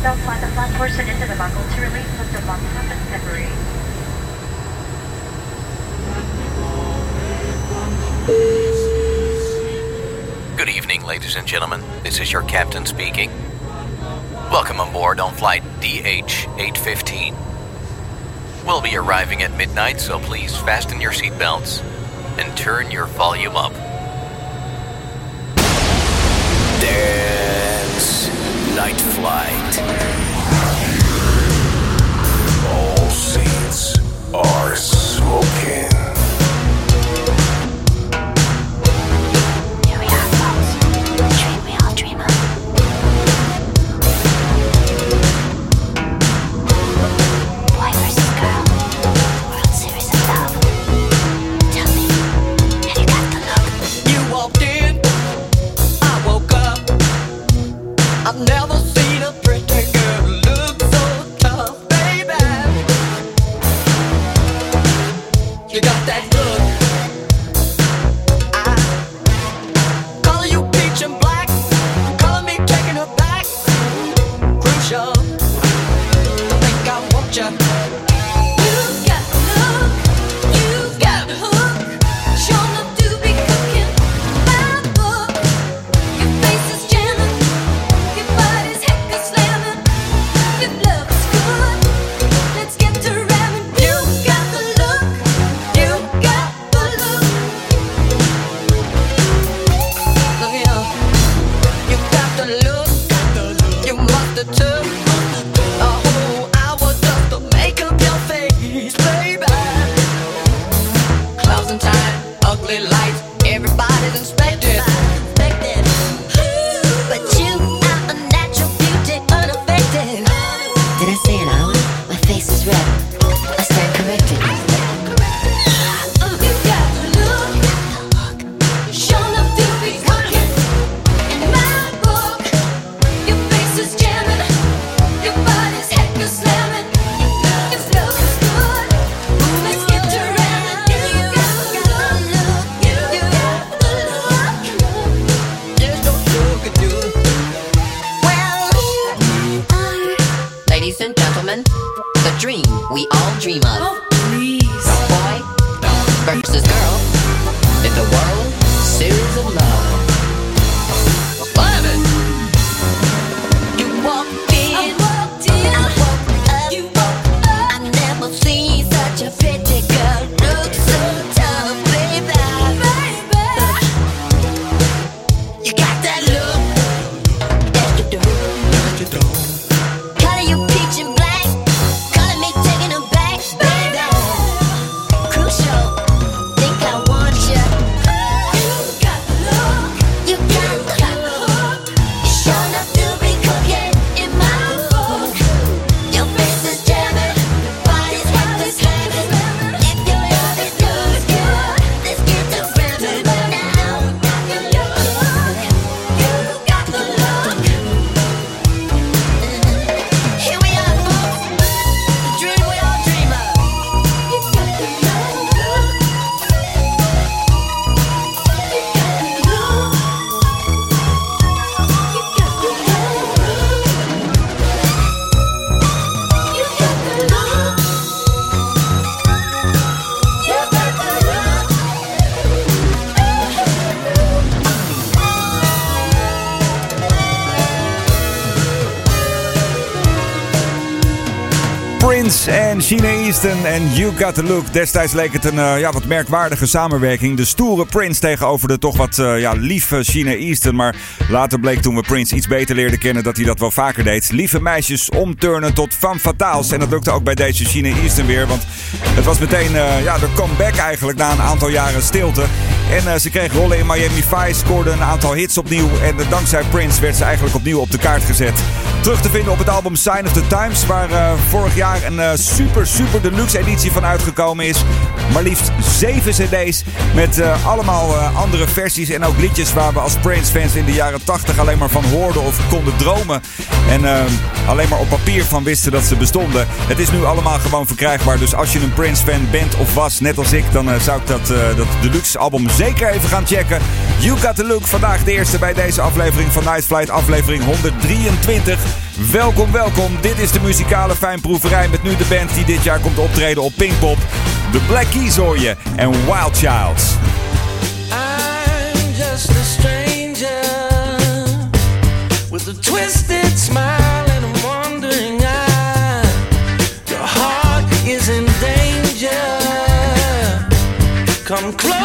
seatbelt, the portion into the buckle to release the separate. Good evening, ladies and gentlemen. This is your captain speaking. Welcome aboard on flight DH 815. We'll be arriving at midnight, so please fasten your seatbelts and turn your volume up. Dance Night Flight. All seats are smoking. China Easton en You Got The Look. Destijds leek het een eh, ja, wat merkwaardige samenwerking. De stoere Prince tegenover de toch wat eh, ja, lieve China Easton. Maar later bleek toen we Prince iets beter leerden kennen dat hij dat wel vaker deed. Lieve meisjes omturnen tot femme fataals. En dat lukte ook bij deze China Easton weer. Want het was meteen eh, ja, de comeback eigenlijk na een aantal jaren stilte. En eh, ze kreeg rollen in Miami Vice, scoorde een aantal hits opnieuw. En eh, dankzij Prince werd ze eigenlijk opnieuw op de kaart gezet. Terug te vinden op het album Sign of the Times, waar eh, vorig jaar een super, super deluxe editie van uitgekomen is. Maar liefst zeven cd's met allemaal andere versies en ook liedjes waar we als Prince-fans in de jaren 80 alleen maar van hoorden of konden dromen. En alleen maar op papier van wisten dat ze bestonden. Het is nu allemaal gewoon verkrijgbaar, dus als je een Prince-fan bent of was, net als ik, dan zou ik dat, dat deluxe album zeker even gaan checken. You Got The Look, vandaag de eerste bij deze aflevering van Night Flight, aflevering 123. Welkom, welkom. Dit is de muzikale fijnproeverij met nu de band die dit jaar komt optreden op Pinkpop. The Black Keys hoor je en Wild Childs. I'm just a stranger with a twisted smile. come close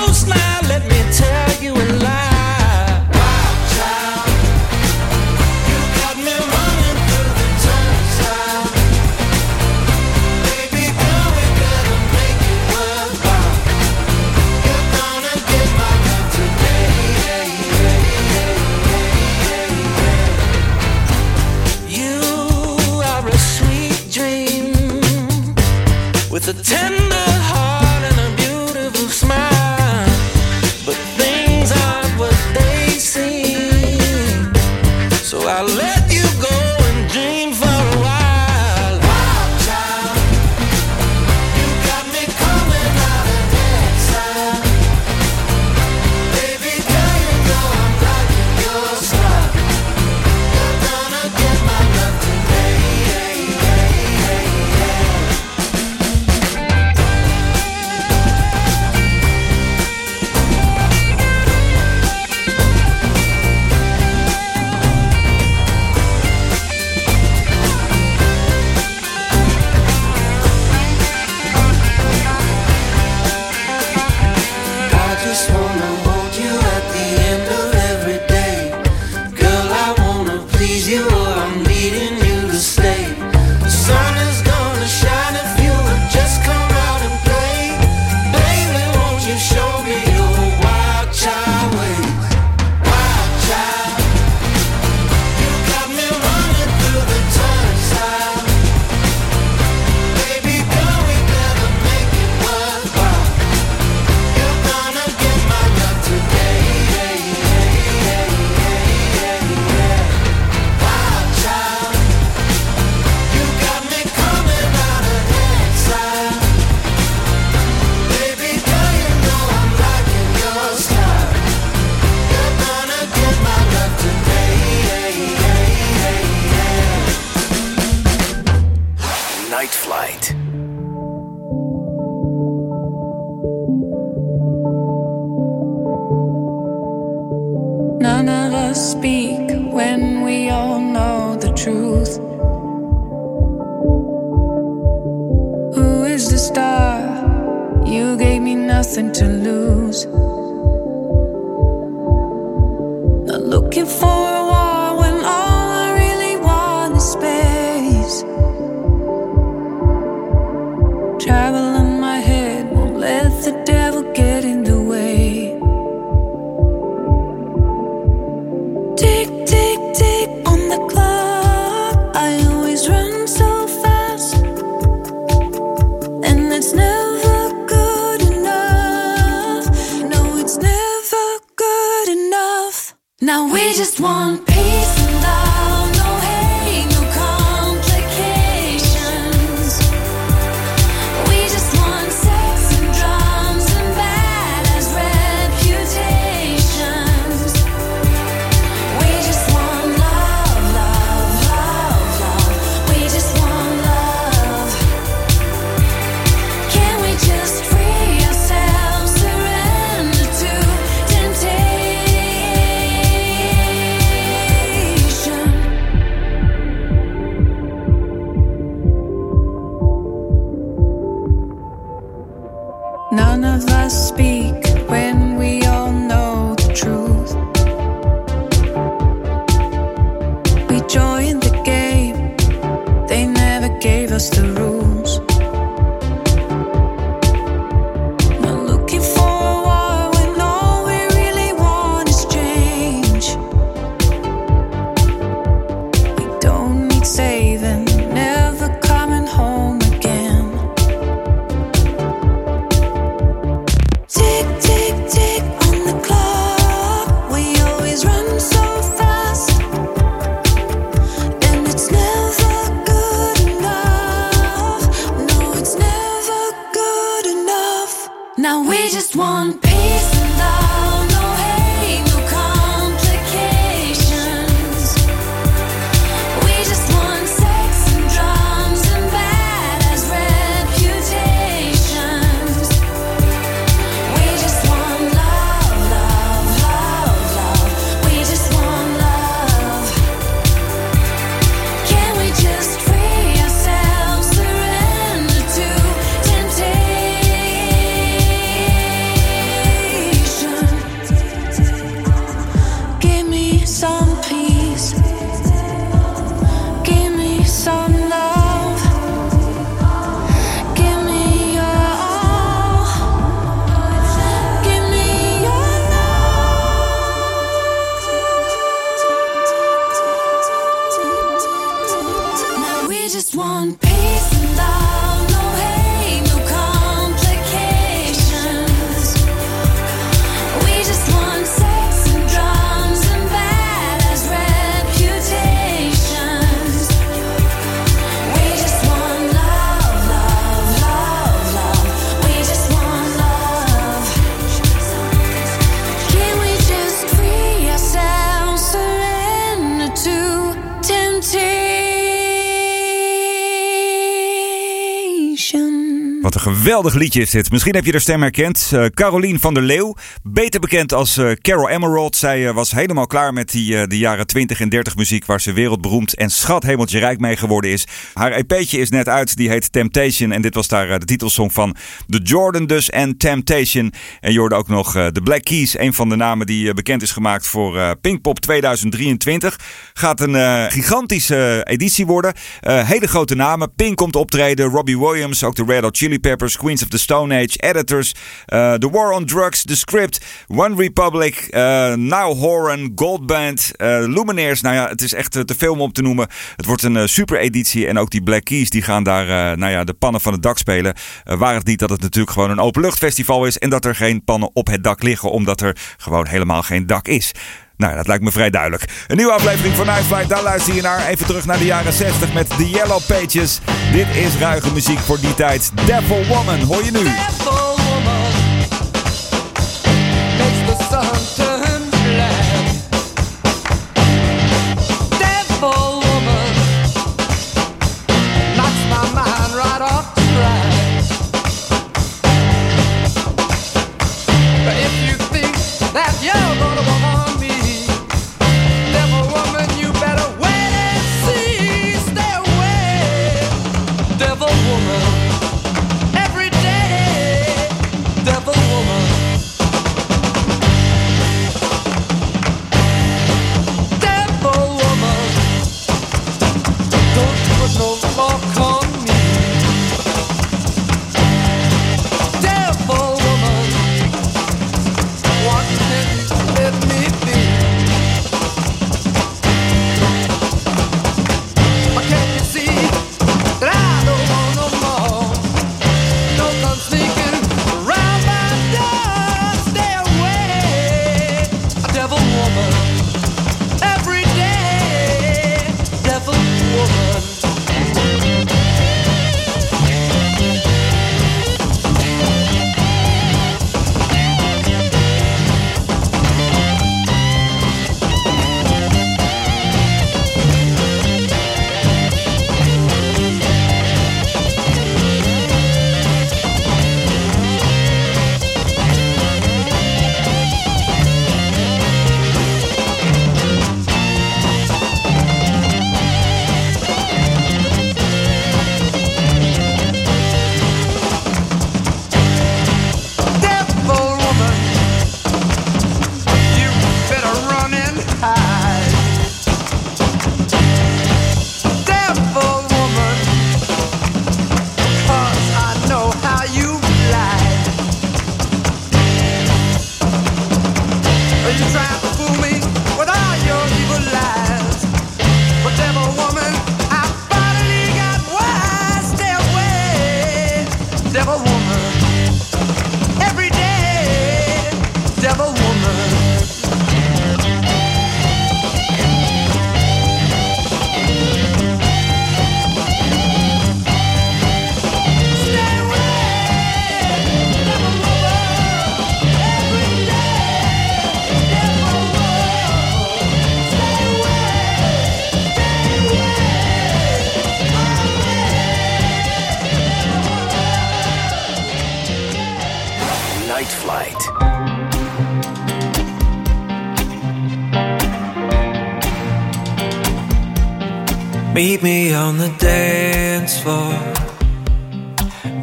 geweldig liedje is dit. Misschien heb je de stem herkend. Eh Carolien van der Leeuw, beter bekend als eh, Carol Emerald. Zij eh, was helemaal klaar met die, de jaren 20 en 30 muziek... waar ze wereldberoemd en schat hemeltje rijk mee geworden is. Haar EP'tje is net uit, die heet Temptation. En dit was daar de titelsong van The Jordan dus en Temptation. En je hoorde ook nog de Black Keys, een van de namen die bekend is gemaakt voor Pinkpop 2023. Gaat een gigantische editie worden. Hele grote namen. Pink komt optreden, Robbie Williams, ook de Red Hot Chili Peppers, Queens of the Stone Age, Editors, eh, The War on Drugs, The Script, One Republic, eh Now Horan, Gold Band, eh, Lumineers. Nou ja, het is echt te veel om op te noemen. Het wordt een super editie en ook die Black Keys die gaan daar nou ja, de pannen van het dak spelen. Waar het niet dat het natuurlijk gewoon een openluchtfestival is en dat er geen pannen op het dak liggen omdat er gewoon helemaal geen dak is. Nou, dat lijkt me vrij duidelijk. Een nieuwe aflevering van Night Flight, daar luister je naar. Even terug naar de jaren 60 met The Yellow Pages. Dit is ruige muziek voor die tijd. Devil Woman, hoor je nu. Devil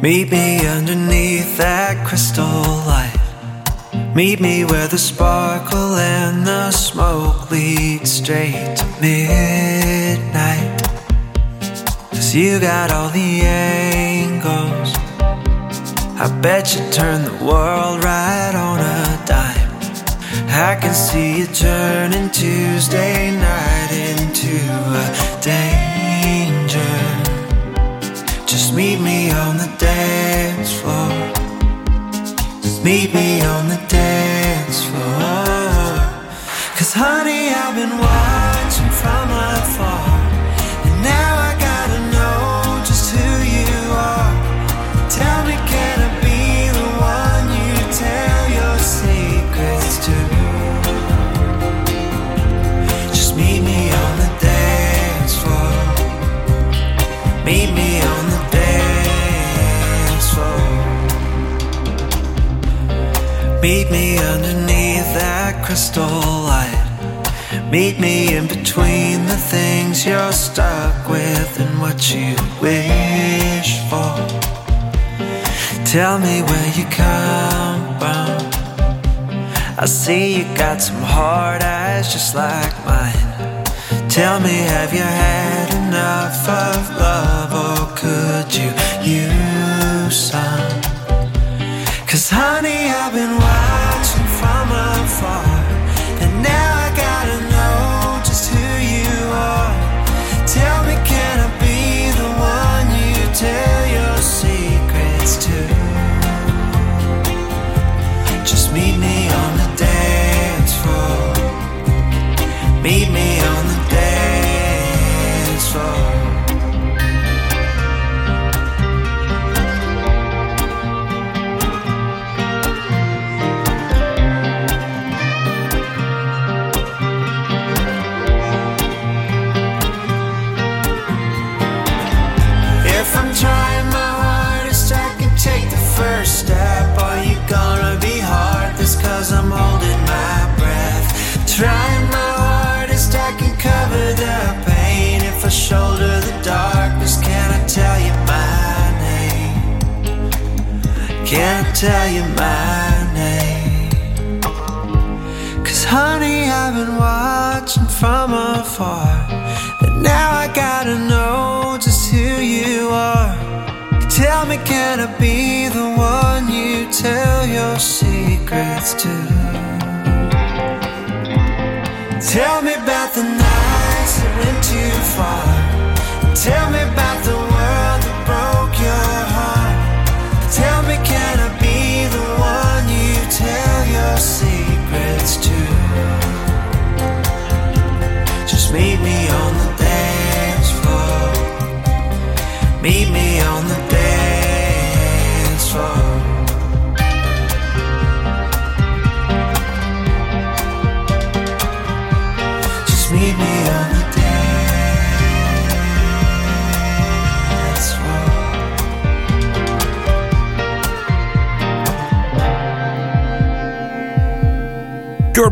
Meet me underneath that crystal light. Meet me where the sparkle and the smoke lead straight to midnight. Cause you got all the angles. I bet you turn the world right on a dime. I can see you turning Tuesday night into a danger. Just meet me on the dance floor. Just meet me on the dance floor. Cause honey, I've been watching from afar. Meet me underneath that crystal light. Meet me in between the things you're stuck with and what you wish for. Tell me where you come from. I see you got some hard eyes just like mine. Tell me, have you had enough of love or could you use some? Cause honey, I've been watching from afar. Tell you my name? Cause honey, I've been watching from afar. And now I gotta know just who you are. Tell me, can I be the one you tell your secrets to? Tell me about the nights that went too far. Tell me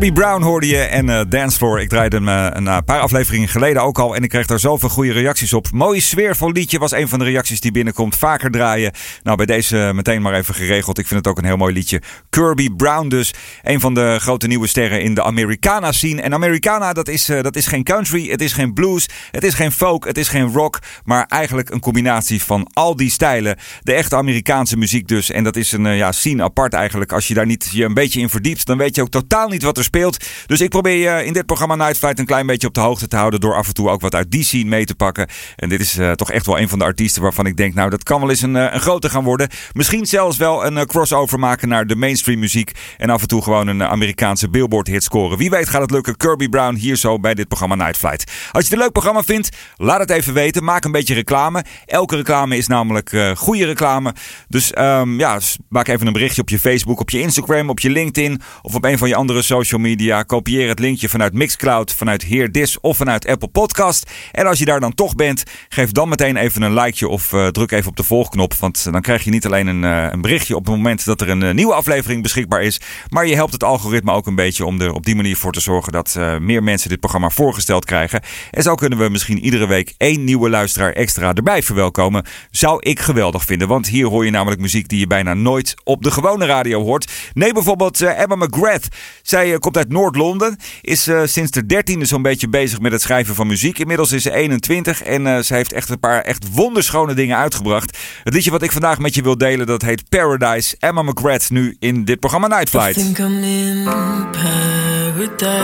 Kirby Brown hoorde je en eh Dance Floor. Ik draaide hem eh, een eh, paar afleveringen geleden ook al. En ik kreeg daar zoveel goede reacties op. Mooi sfeervol liedje was een van de reacties die binnenkomt. Vaker draaien. Nou, bij deze meteen maar even geregeld. Ik vind het ook een heel mooi liedje. Kirby Brown dus. Een van de grote nieuwe sterren in de Americana scene. En Americana, dat is, dat is geen country. Het is geen blues. Het is geen folk. Het is geen rock. Maar eigenlijk een combinatie van al die stijlen. De echte Amerikaanse muziek dus. En dat is een ja, scene apart eigenlijk. Als je daar niet je een beetje in verdiept, dan weet je ook totaal niet wat er speelt. Dus ik probeer je in dit programma Night Flight een klein beetje op de hoogte te houden. Door af en toe ook wat uit die scene mee te pakken. En dit is eh, toch echt wel een van de artiesten waarvan ik denk, nou dat kan wel eens een, eh, een grote gaan worden. Misschien zelfs wel een eh, crossover maken naar de mainstream muziek. En af en toe gewoon een Amerikaanse billboard hit scoren. Wie weet gaat het lukken. Kirby Brown hier zo bij dit programma Night Flight. Als je het een leuk programma vindt, laat het even weten. Maak een beetje reclame. Elke reclame is namelijk goede reclame. Dus ehm, ja, maak even een berichtje op je Facebook, op je Instagram, op je LinkedIn of op een van je andere social media. Kopieer het linkje vanuit Mixcloud, vanuit Heerdis of vanuit Apple Podcast. En als je daar dan toch bent, geef dan meteen even een likeje of eh, druk even op de volgknop. Want dan krijg je niet alleen een, eh, een berichtje op het moment dat er een eh, nieuwe aflevering beschikbaar is. Maar je helpt het algoritme ook een beetje om er op die manier voor te zorgen dat meer mensen dit programma voorgesteld krijgen. En zo kunnen we misschien iedere week één nieuwe luisteraar extra erbij verwelkomen. Zou ik geweldig vinden. Want hier hoor je namelijk muziek die je bijna nooit op de gewone radio hoort. Nee, bijvoorbeeld Emma McGrath. Zij komt uit Noord-Londen. Is eh, sinds de dertiende zo'n beetje bezig met het schrijven van muziek. Inmiddels is ze 21 en eh, ze heeft echt een paar echt wonderschone dingen uitgebracht. Het liedje wat ik vandaag met je wil delen, dat heet Paradise. Emma McGrath nu in dit programma Night I Flight. think I'm in paradise.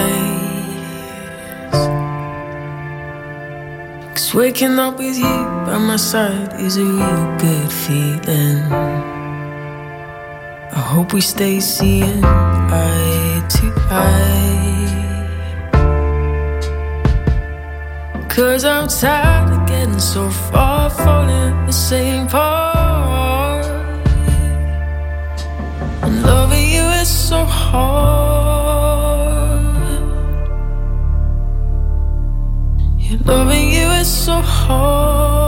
Cause waking up with you by my side is a real good feeling. I hope we stay seeing eye to eye. Cause I'm tired of getting so far, falling the same part. And loving you is so hard. Yeah, loving you is so hard.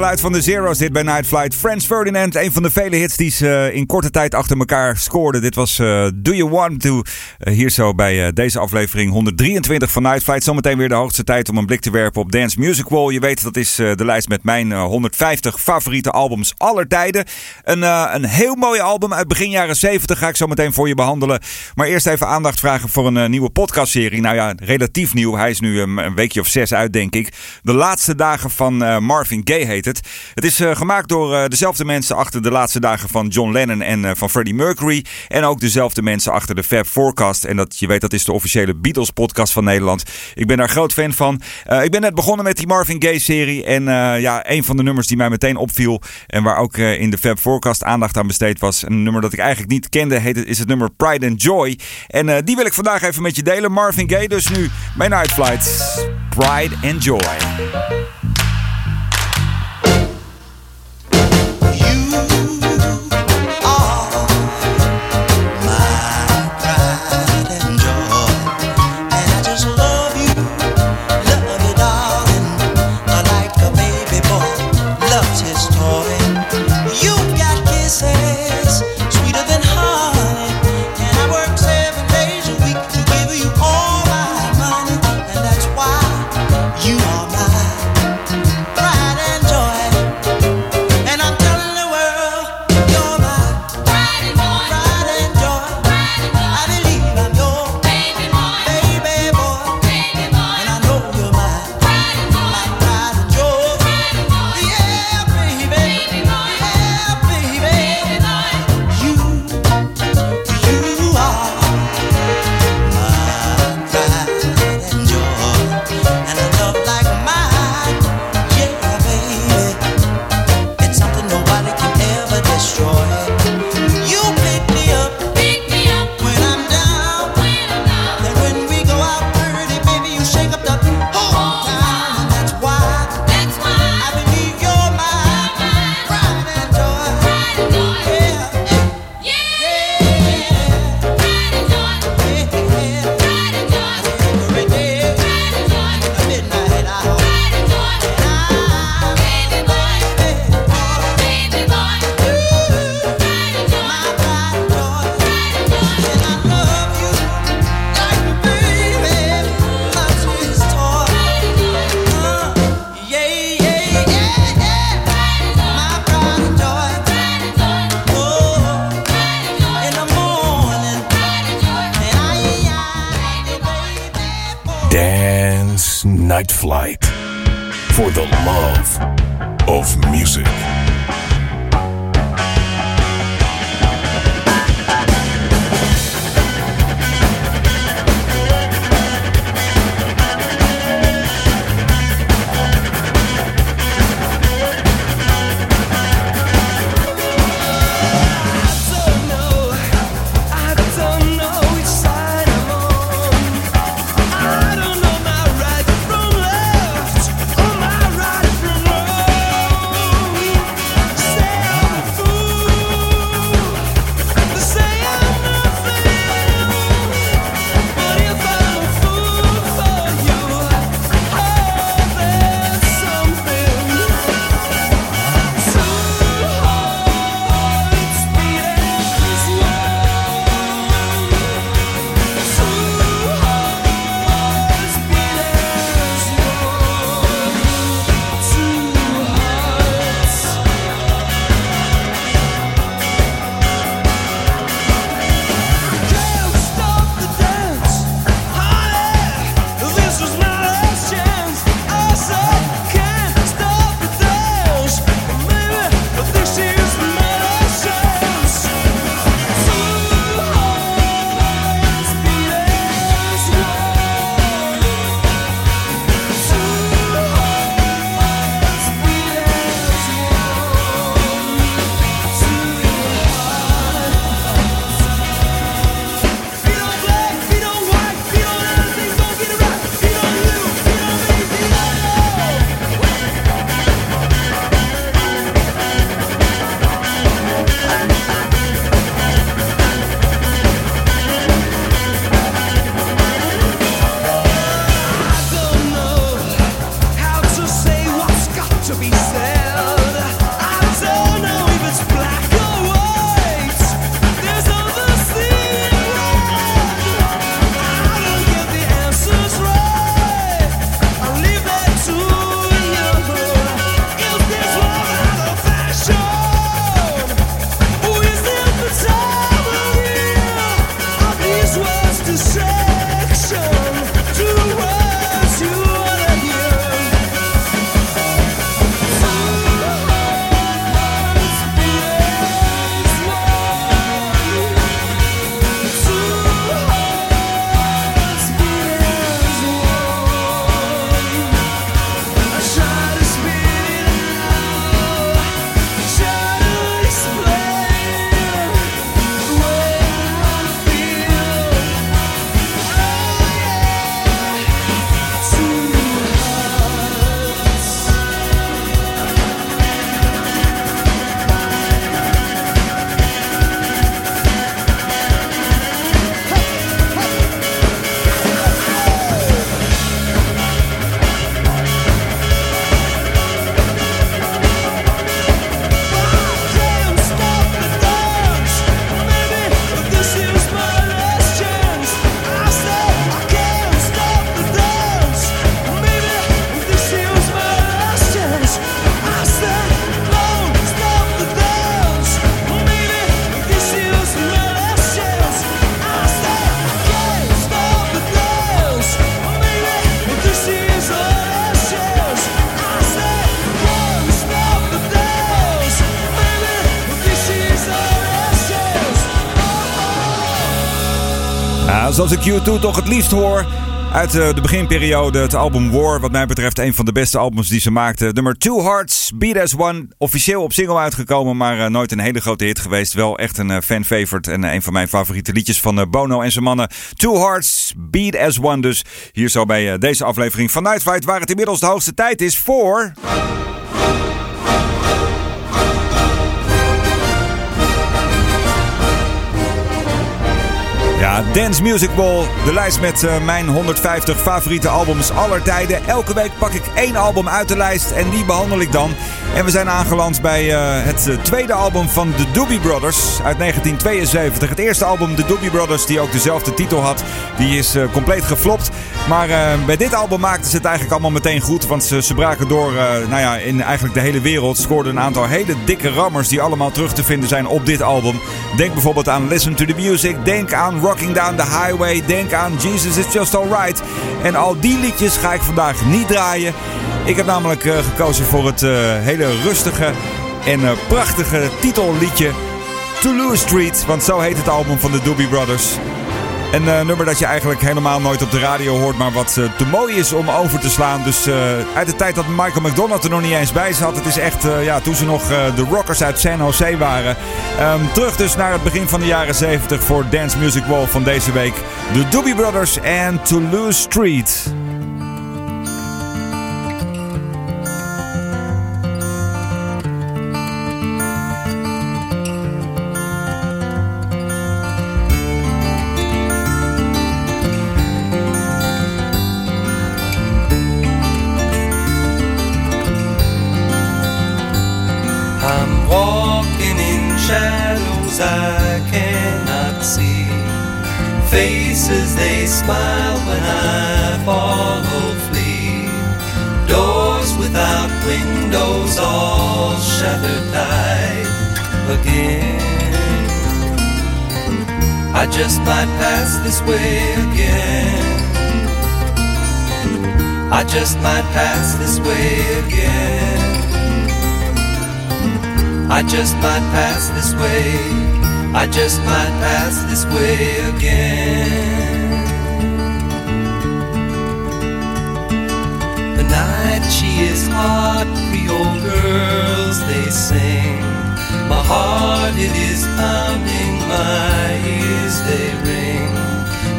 geluid van de Zero's dit bij Night Flight. Franz Ferdinand, een van de vele hits die ze in korte tijd achter elkaar scoorden. Dit was eh, Do You Want To? eh, hier zo bij eh, deze aflevering 123 van Night Flight. Zometeen weer de hoogste tijd om een blik te werpen op Dance Music Wall. Je weet, dat is eh, de lijst met mijn eh, 150 favoriete albums aller tijden. Een, eh, een heel mooi album uit begin jaren 70 ga ik zo meteen voor je behandelen. Maar eerst even aandacht vragen voor een eh, nieuwe podcastserie. Nou ja, relatief nieuw. Hij is nu een, weekje of zes uit, denk ik. De laatste dagen van eh, Marvin Gaye heet het. Is eh, gemaakt door eh, dezelfde mensen achter de laatste dagen van John Lennon en eh, van Freddie Mercury. En ook dezelfde mensen achter de Fab Forecast. En dat, je weet, dat is de officiële Beatles podcast van Nederland. Ik ben daar groot fan van. Ik ben net begonnen met die Marvin Gaye serie. En ja, een van de nummers die mij meteen opviel. En waar ook in de Fab Forecast aandacht aan besteed was. Een nummer dat ik eigenlijk niet kende. Heet, het- is het nummer Pride and Joy. En die wil ik vandaag even met je delen. Marvin Gaye dus nu bij Night Flight. Pride and Joy. Zoals ik U2 toch het liefst hoor. Uit eh, de beginperiode, het album War, wat mij betreft een van de beste albums die ze maakten. Nummer Two Hearts, Beat As One, officieel op single uitgekomen, maar eh, nooit een hele grote hit geweest. Wel echt een eh, fan-favorite en een van mijn favoriete liedjes van Bono en zijn mannen. Two Hearts, Beat As One dus. Hier zo bij deze aflevering van Night Flight, waar het inmiddels de hoogste tijd is voor... Dance Music Ball. De lijst met uh, mijn 150 favoriete albums aller tijden. Elke week pak ik één album uit de lijst en die behandel ik dan. En we zijn aangeland bij uh, het uh, tweede album van The Doobie Brothers uit 1972. Het eerste album, The Doobie Brothers, die ook dezelfde titel had, die is compleet geflopt. Maar bij dit album maakten ze het eigenlijk allemaal meteen goed. Want ze, ze braken door nou ja, in eigenlijk de hele wereld. Scoorden een aantal hele dikke rammers die allemaal terug te vinden zijn op dit album. Denk bijvoorbeeld aan Listen to the Music. Denk aan Rock Walking Down the Highway. Denk aan Jesus is Just Alright. En al die liedjes ga ik vandaag niet draaien. Ik heb namelijk eh, gekozen voor het eh, hele rustige en eh, prachtige titelliedje Toulouse Street. Want zo heet het album van de Doobie Brothers. Een nummer dat je eigenlijk helemaal nooit op de radio hoort, maar wat te mooi is om over te slaan. Dus uit de tijd dat Michael McDonald er nog niet eens bij zat. Het is echt, ja, toen ze nog de rockers uit San Jose waren. Ehm, terug dus naar het begin van de jaren 70 voor Dance Music Wall van deze week. De Doobie Brothers en Toulouse Street. Just might pass this way again. The night she is hot, Creole girls they sing. My heart it is pounding, my ears they ring.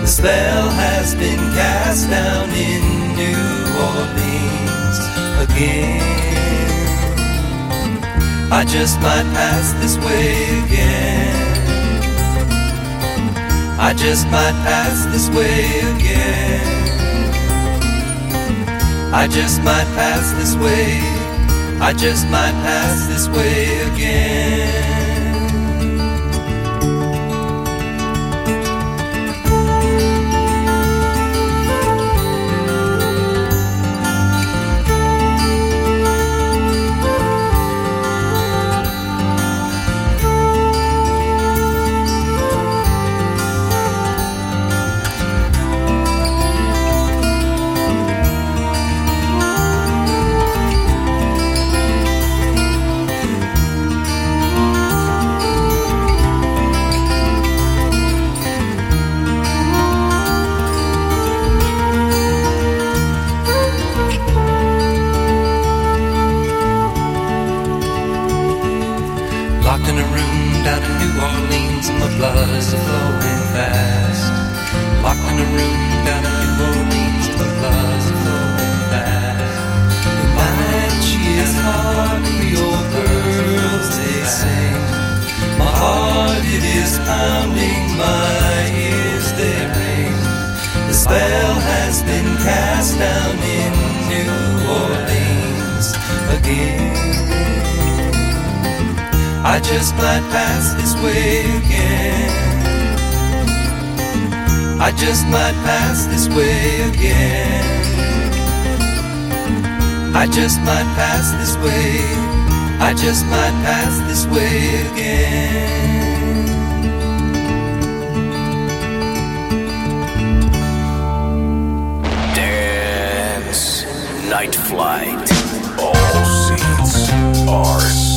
The spell has been cast down in New Orleans again. I just might pass this way again. I just might pass this way again. I just might pass this way. I just might pass this way again. I just might pass this way. I just might pass this way again. Dance Night Flight. All seats are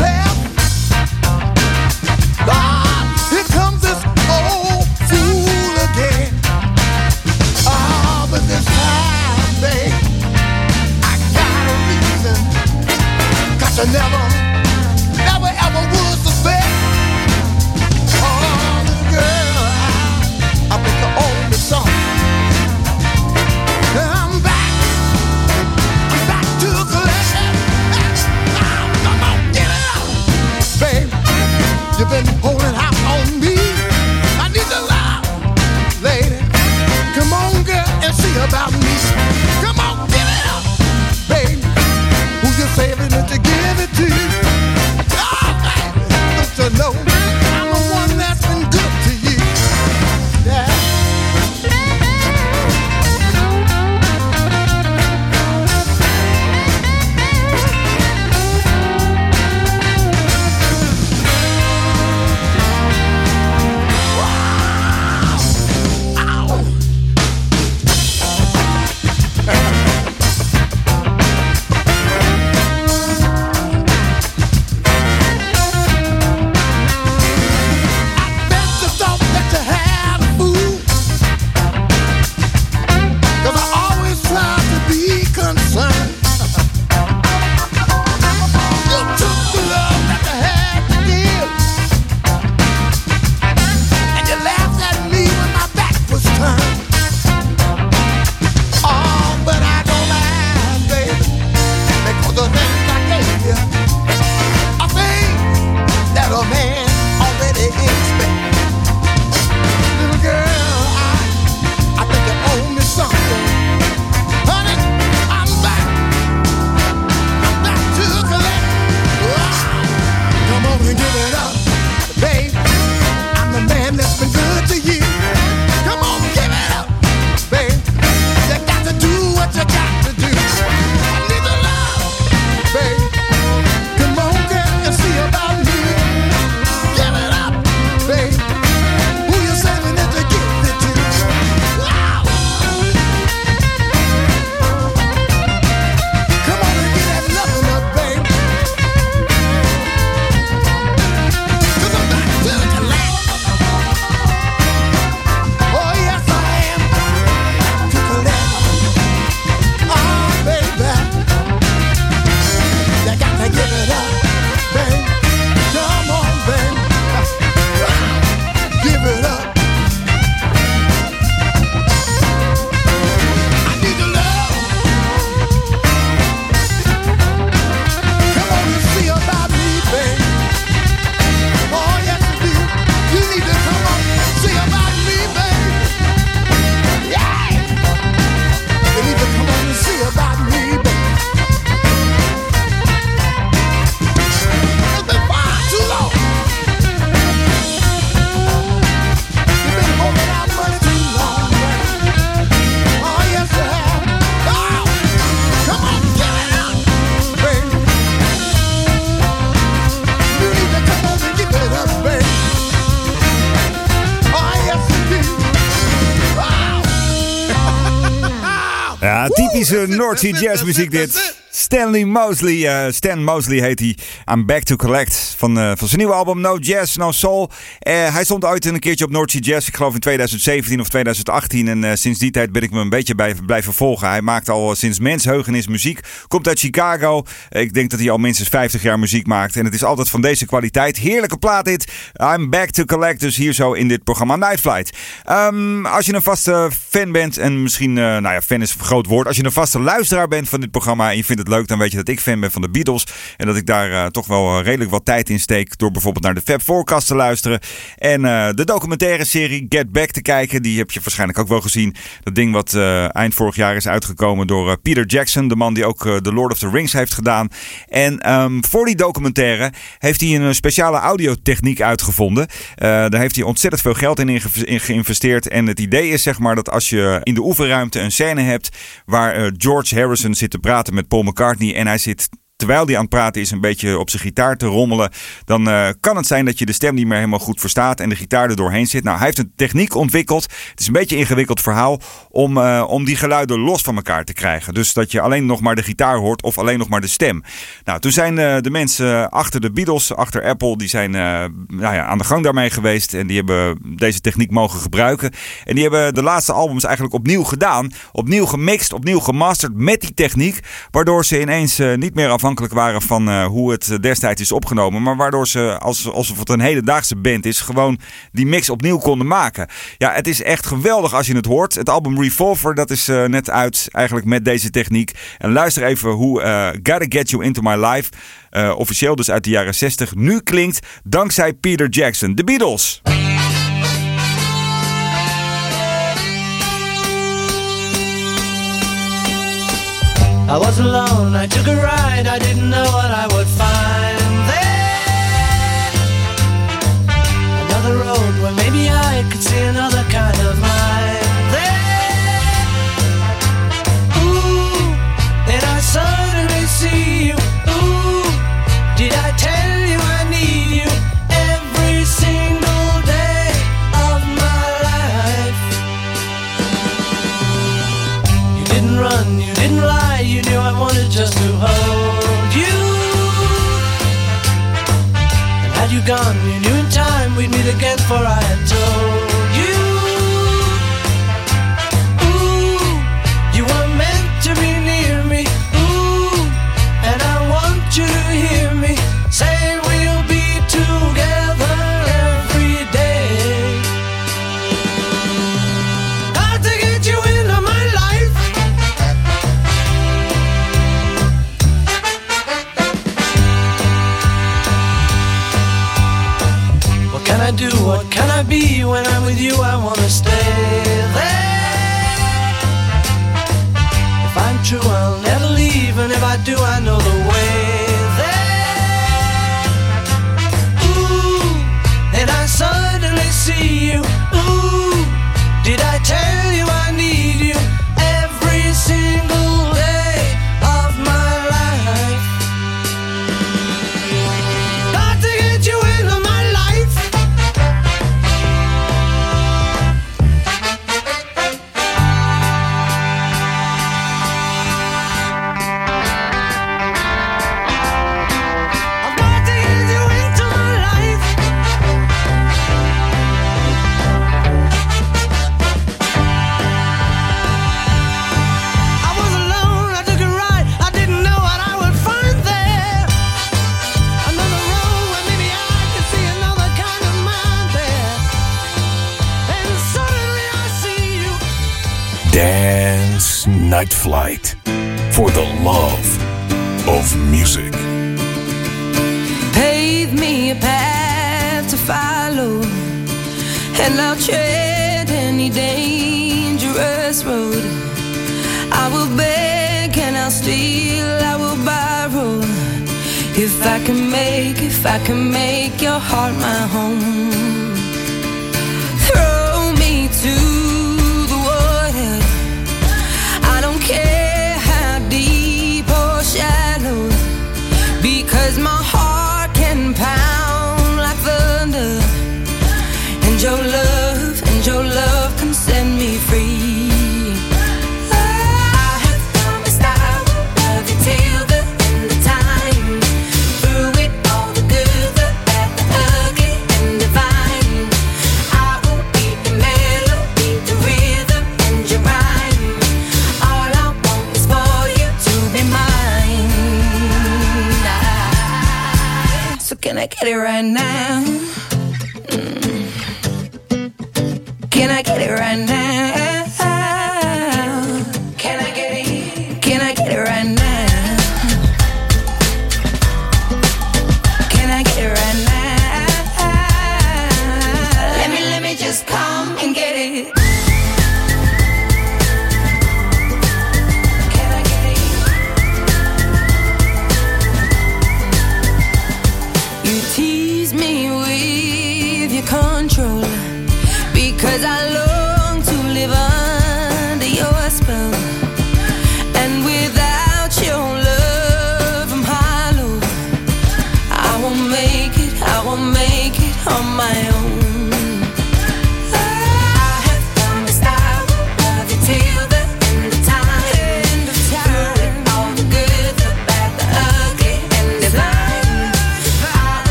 to Sea jazz muziek dit. Stanley Mosley, eh, Stan Mosley heet hij. I'm Back to Collect van, eh, van zijn nieuwe album No Jazz, No Soul. Eh, hij stond ooit een keertje op North Jazz, ik geloof in 2017 of 2018. En sinds die tijd ben ik me een beetje bij blijven volgen. Hij maakt al sinds mensheugenis muziek. Komt uit Chicago. Ik denk dat hij al minstens 50 jaar muziek maakt. En het is altijd van deze kwaliteit. Heerlijke plaat dit. I'm Back to Collect, dus hier zo in dit programma Night Flight. Ehm, als je een vaste fan bent, en misschien, nou ja, fan is een groot woord. Als je een vaste luisteraar bent van dit programma en je vindt het leuk, dan weet je dat ik fan ben van de Beatles. En dat ik daar eh, toch wel eh, redelijk wat tijd in steek door bijvoorbeeld naar de Fab Forecast te luisteren. En eh, de documentaire serie Get Back te kijken. Die heb je waarschijnlijk ook wel gezien. Dat ding wat eind vorig jaar is uitgekomen door Peter Jackson. De man die ook The Lord of the Rings heeft gedaan. En ehm, voor die documentaire heeft hij een speciale audiotechniek uitgevonden. Daar heeft hij ontzettend veel geld in, geïnvesteerd. En het idee is zeg maar dat als je in de oefenruimte een scène hebt waar George Harrison zit te praten met Paul McCartney en hij zit terwijl hij aan het praten is een beetje op zijn gitaar te rommelen, dan eh, kan het zijn dat je de stem niet meer helemaal goed verstaat en de gitaar er doorheen zit. Nou, hij heeft een techniek ontwikkeld. Het is een beetje een ingewikkeld verhaal om, eh, om die geluiden los van elkaar te krijgen. Dus dat je alleen nog maar de gitaar hoort of alleen nog maar de stem. Nou, toen zijn eh, de mensen achter de Beatles, achter Apple, die zijn nou ja, aan de gang daarmee geweest en die hebben deze techniek mogen gebruiken. En die hebben de laatste albums eigenlijk opnieuw gedaan, opnieuw gemixt, opnieuw gemasterd met die techniek, waardoor ze ineens niet meer afhankelijk waren van eh, hoe het eh, destijds is opgenomen, maar waardoor ze, als, alsof het een hedendaagse band is, gewoon die mix opnieuw konden maken. Ja, het is echt geweldig als je het hoort. Het album Revolver, dat is eh, net uit eigenlijk met deze techniek. En luister even hoe Gotta Get You Into My Life, officieel dus uit de jaren 60, nu klinkt dankzij Peter Jackson. De Beatles. I was alone, I took a ride, I didn't know what I would find there. Another road where maybe I could see another kind of mind I wanted just to hold you. And had you gone, you knew in time we'd meet again, for I had told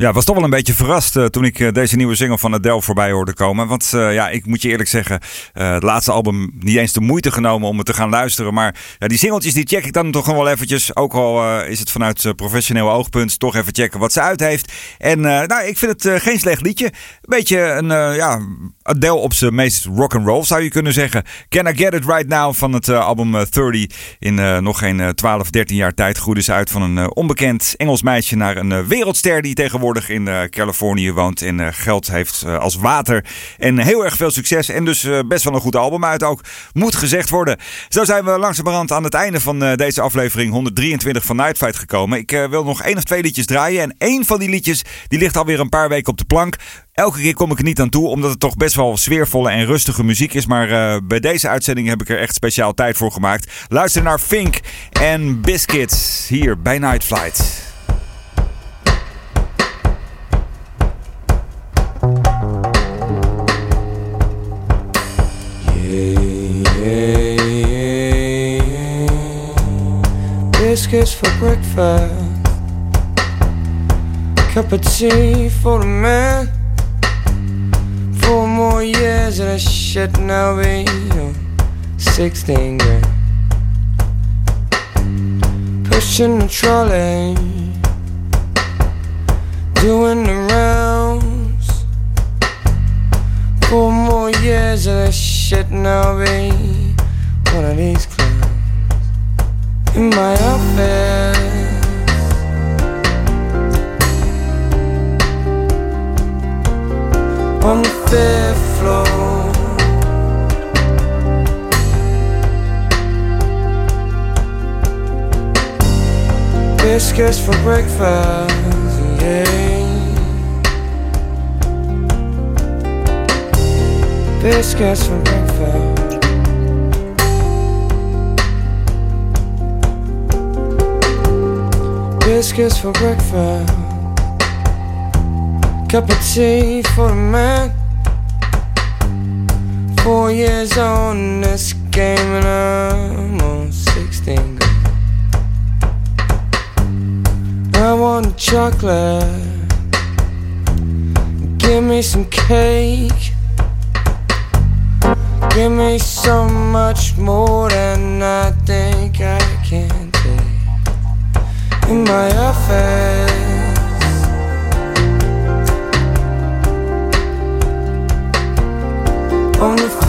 Ja, was toch wel een beetje verrast eh, toen ik eh, deze nieuwe single van Adele voorbij hoorde komen. Want eh, ja, ik moet je eerlijk zeggen, het laatste album niet eens de moeite genomen om het te gaan luisteren. Maar die singeltjes die check ik dan toch wel eventjes. Ook al is het vanuit professioneel oogpunt, toch even checken wat ze uit heeft. En nou, ik vind het geen slecht liedje. Beetje een, ja, Adele op zijn meest rock and roll zou je kunnen zeggen. Can I Get It Right Now van het eh, album eh, 30 in eh, nog geen eh, 12, 13 jaar tijd groeide ze uit van een eh, onbekend Engels meisje naar een eh, wereldster die tegenwoordig in eh, Californië woont en eh, geld heeft eh, als water. En heel erg veel succes en dus eh, best wel een goed album uit ook. Moet gezegd worden. Zo zijn we langzamerhand aan het einde van eh, deze aflevering 123 van Night Fight gekomen. Ik eh, wil nog één of twee liedjes draaien en één van die liedjes die ligt alweer een paar weken op de plank. Elke keer kom ik er niet aan toe, omdat het toch best wel sfeervolle en rustige muziek is. Maar eh, bij deze uitzending heb ik er echt speciaal tijd voor gemaakt. Luister naar Fink en Biscuits hier bij Night Flight. Biscuits for breakfast, cup of tea for the man. More years of that shit now be on 16 grand. Pushing the trolley, doing the rounds. Four more years of that shit now be one of these clowns in my office. On the fifth floor. Biscuits for breakfast, yeah. Biscuits for breakfast. biscuits for breakfast. Cup of tea for the man. Four years on this game and I'm on 16. I want chocolate. Give me some cake. Give me so much more than I think I can take. In my office. On the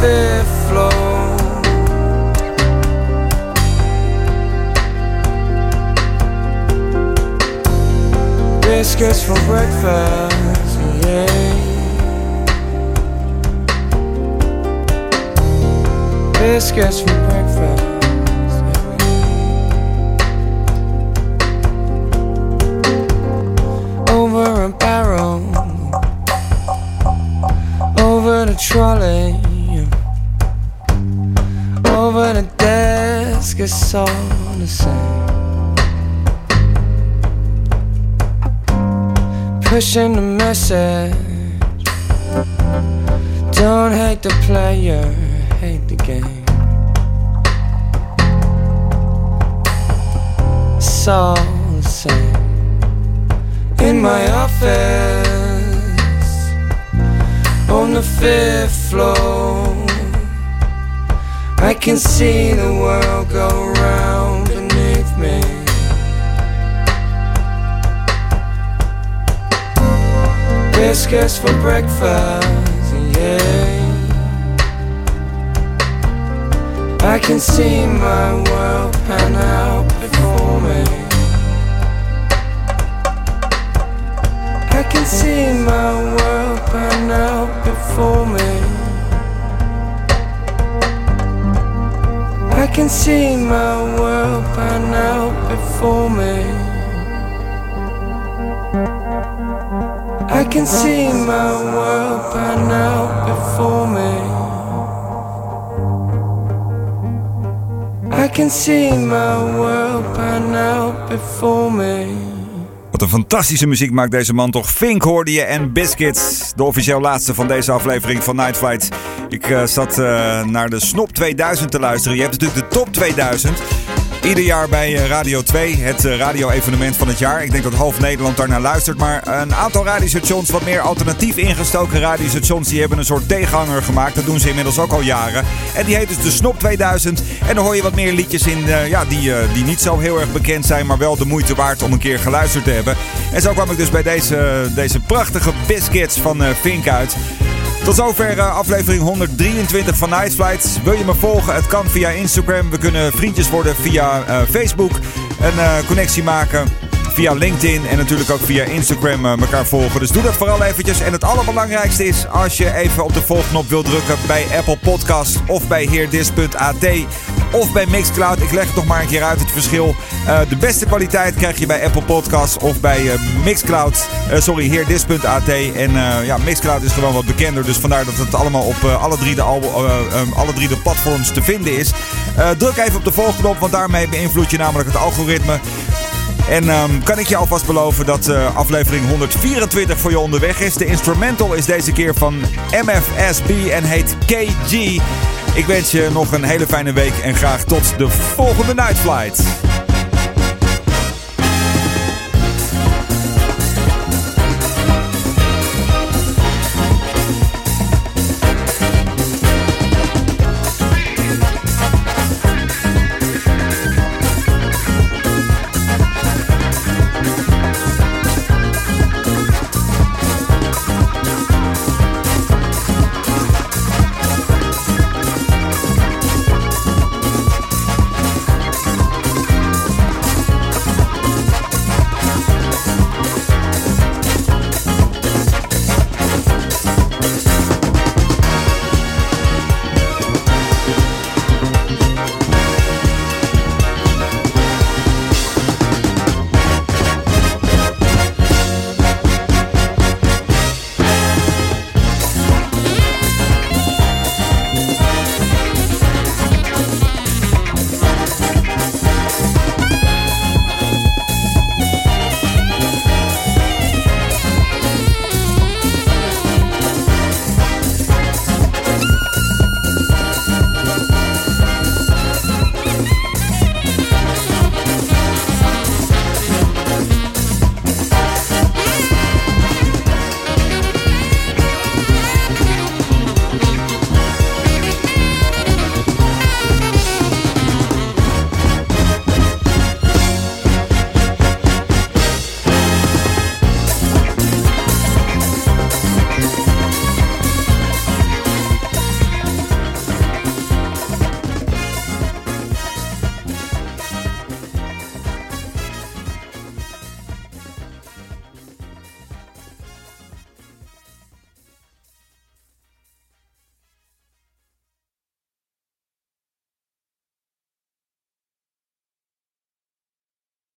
Biscuits for breakfast, yeah. Biscuits for breakfast. It's all the same. Pushing the message. Don't hate the player, hate the game. It's all the same. In my office, on the fifth floor, I can see the world go round beneath me. biscuits for breakfast, yeah. I can see my world pan out before me. I can see my world pan out before me. I can see my world pan out before me. I can see my world pan out before me. I can see my world pan out before me. Wat een fantastische muziek maakt deze man toch. Fink hoorde je en Biscuits. De officieel laatste van deze aflevering van Night Flight. Ik eh, zat eh, naar de Snop 2000 te luisteren. Je hebt natuurlijk de Top 2000. Ieder jaar bij eh, Radio 2, het eh, radio-evenement van het jaar. Ik denk dat half Nederland daar naar luistert. Maar een aantal radiostations, wat meer alternatief ingestoken radiostations, die hebben een soort tegenhanger gemaakt. Dat doen ze inmiddels ook al jaren. En die heet dus de Snop 2000. En dan hoor je wat meer liedjes in eh, ja, die, die niet zo heel erg bekend zijn, maar wel de moeite waard om een keer geluisterd te hebben. En zo kwam ik dus bij deze, deze prachtige biscuits van Fink uit. Tot zover eh, aflevering 123 van Night Flight. Wil je me volgen? Het kan via Instagram. We kunnen vriendjes worden via eh, Facebook. Een eh, connectie maken via LinkedIn en natuurlijk ook via Instagram elkaar volgen. Dus doe dat vooral eventjes. En het allerbelangrijkste is als je even op de volgknop wilt drukken bij Apple Podcast of bij heerdis.at of bij Mixcloud. Ik leg het nog maar een keer uit het verschil. Eh, de beste kwaliteit krijg je bij Apple Podcasts of bij eh, Mixcloud. Eh, sorry, heerdis.at. En ja, Mixcloud is gewoon wat bekender. Dus vandaar dat het allemaal op alle, drie de al- eh, eh, alle drie de platforms te vinden is. Druk even op de volgknop, want daarmee beïnvloed je namelijk het algoritme. En ehm, kan ik je alvast beloven dat eh, aflevering 124 voor je onderweg is. De instrumental is deze keer van MFSB en heet KG. Ik wens je nog een hele fijne week en graag tot de volgende Night Flight.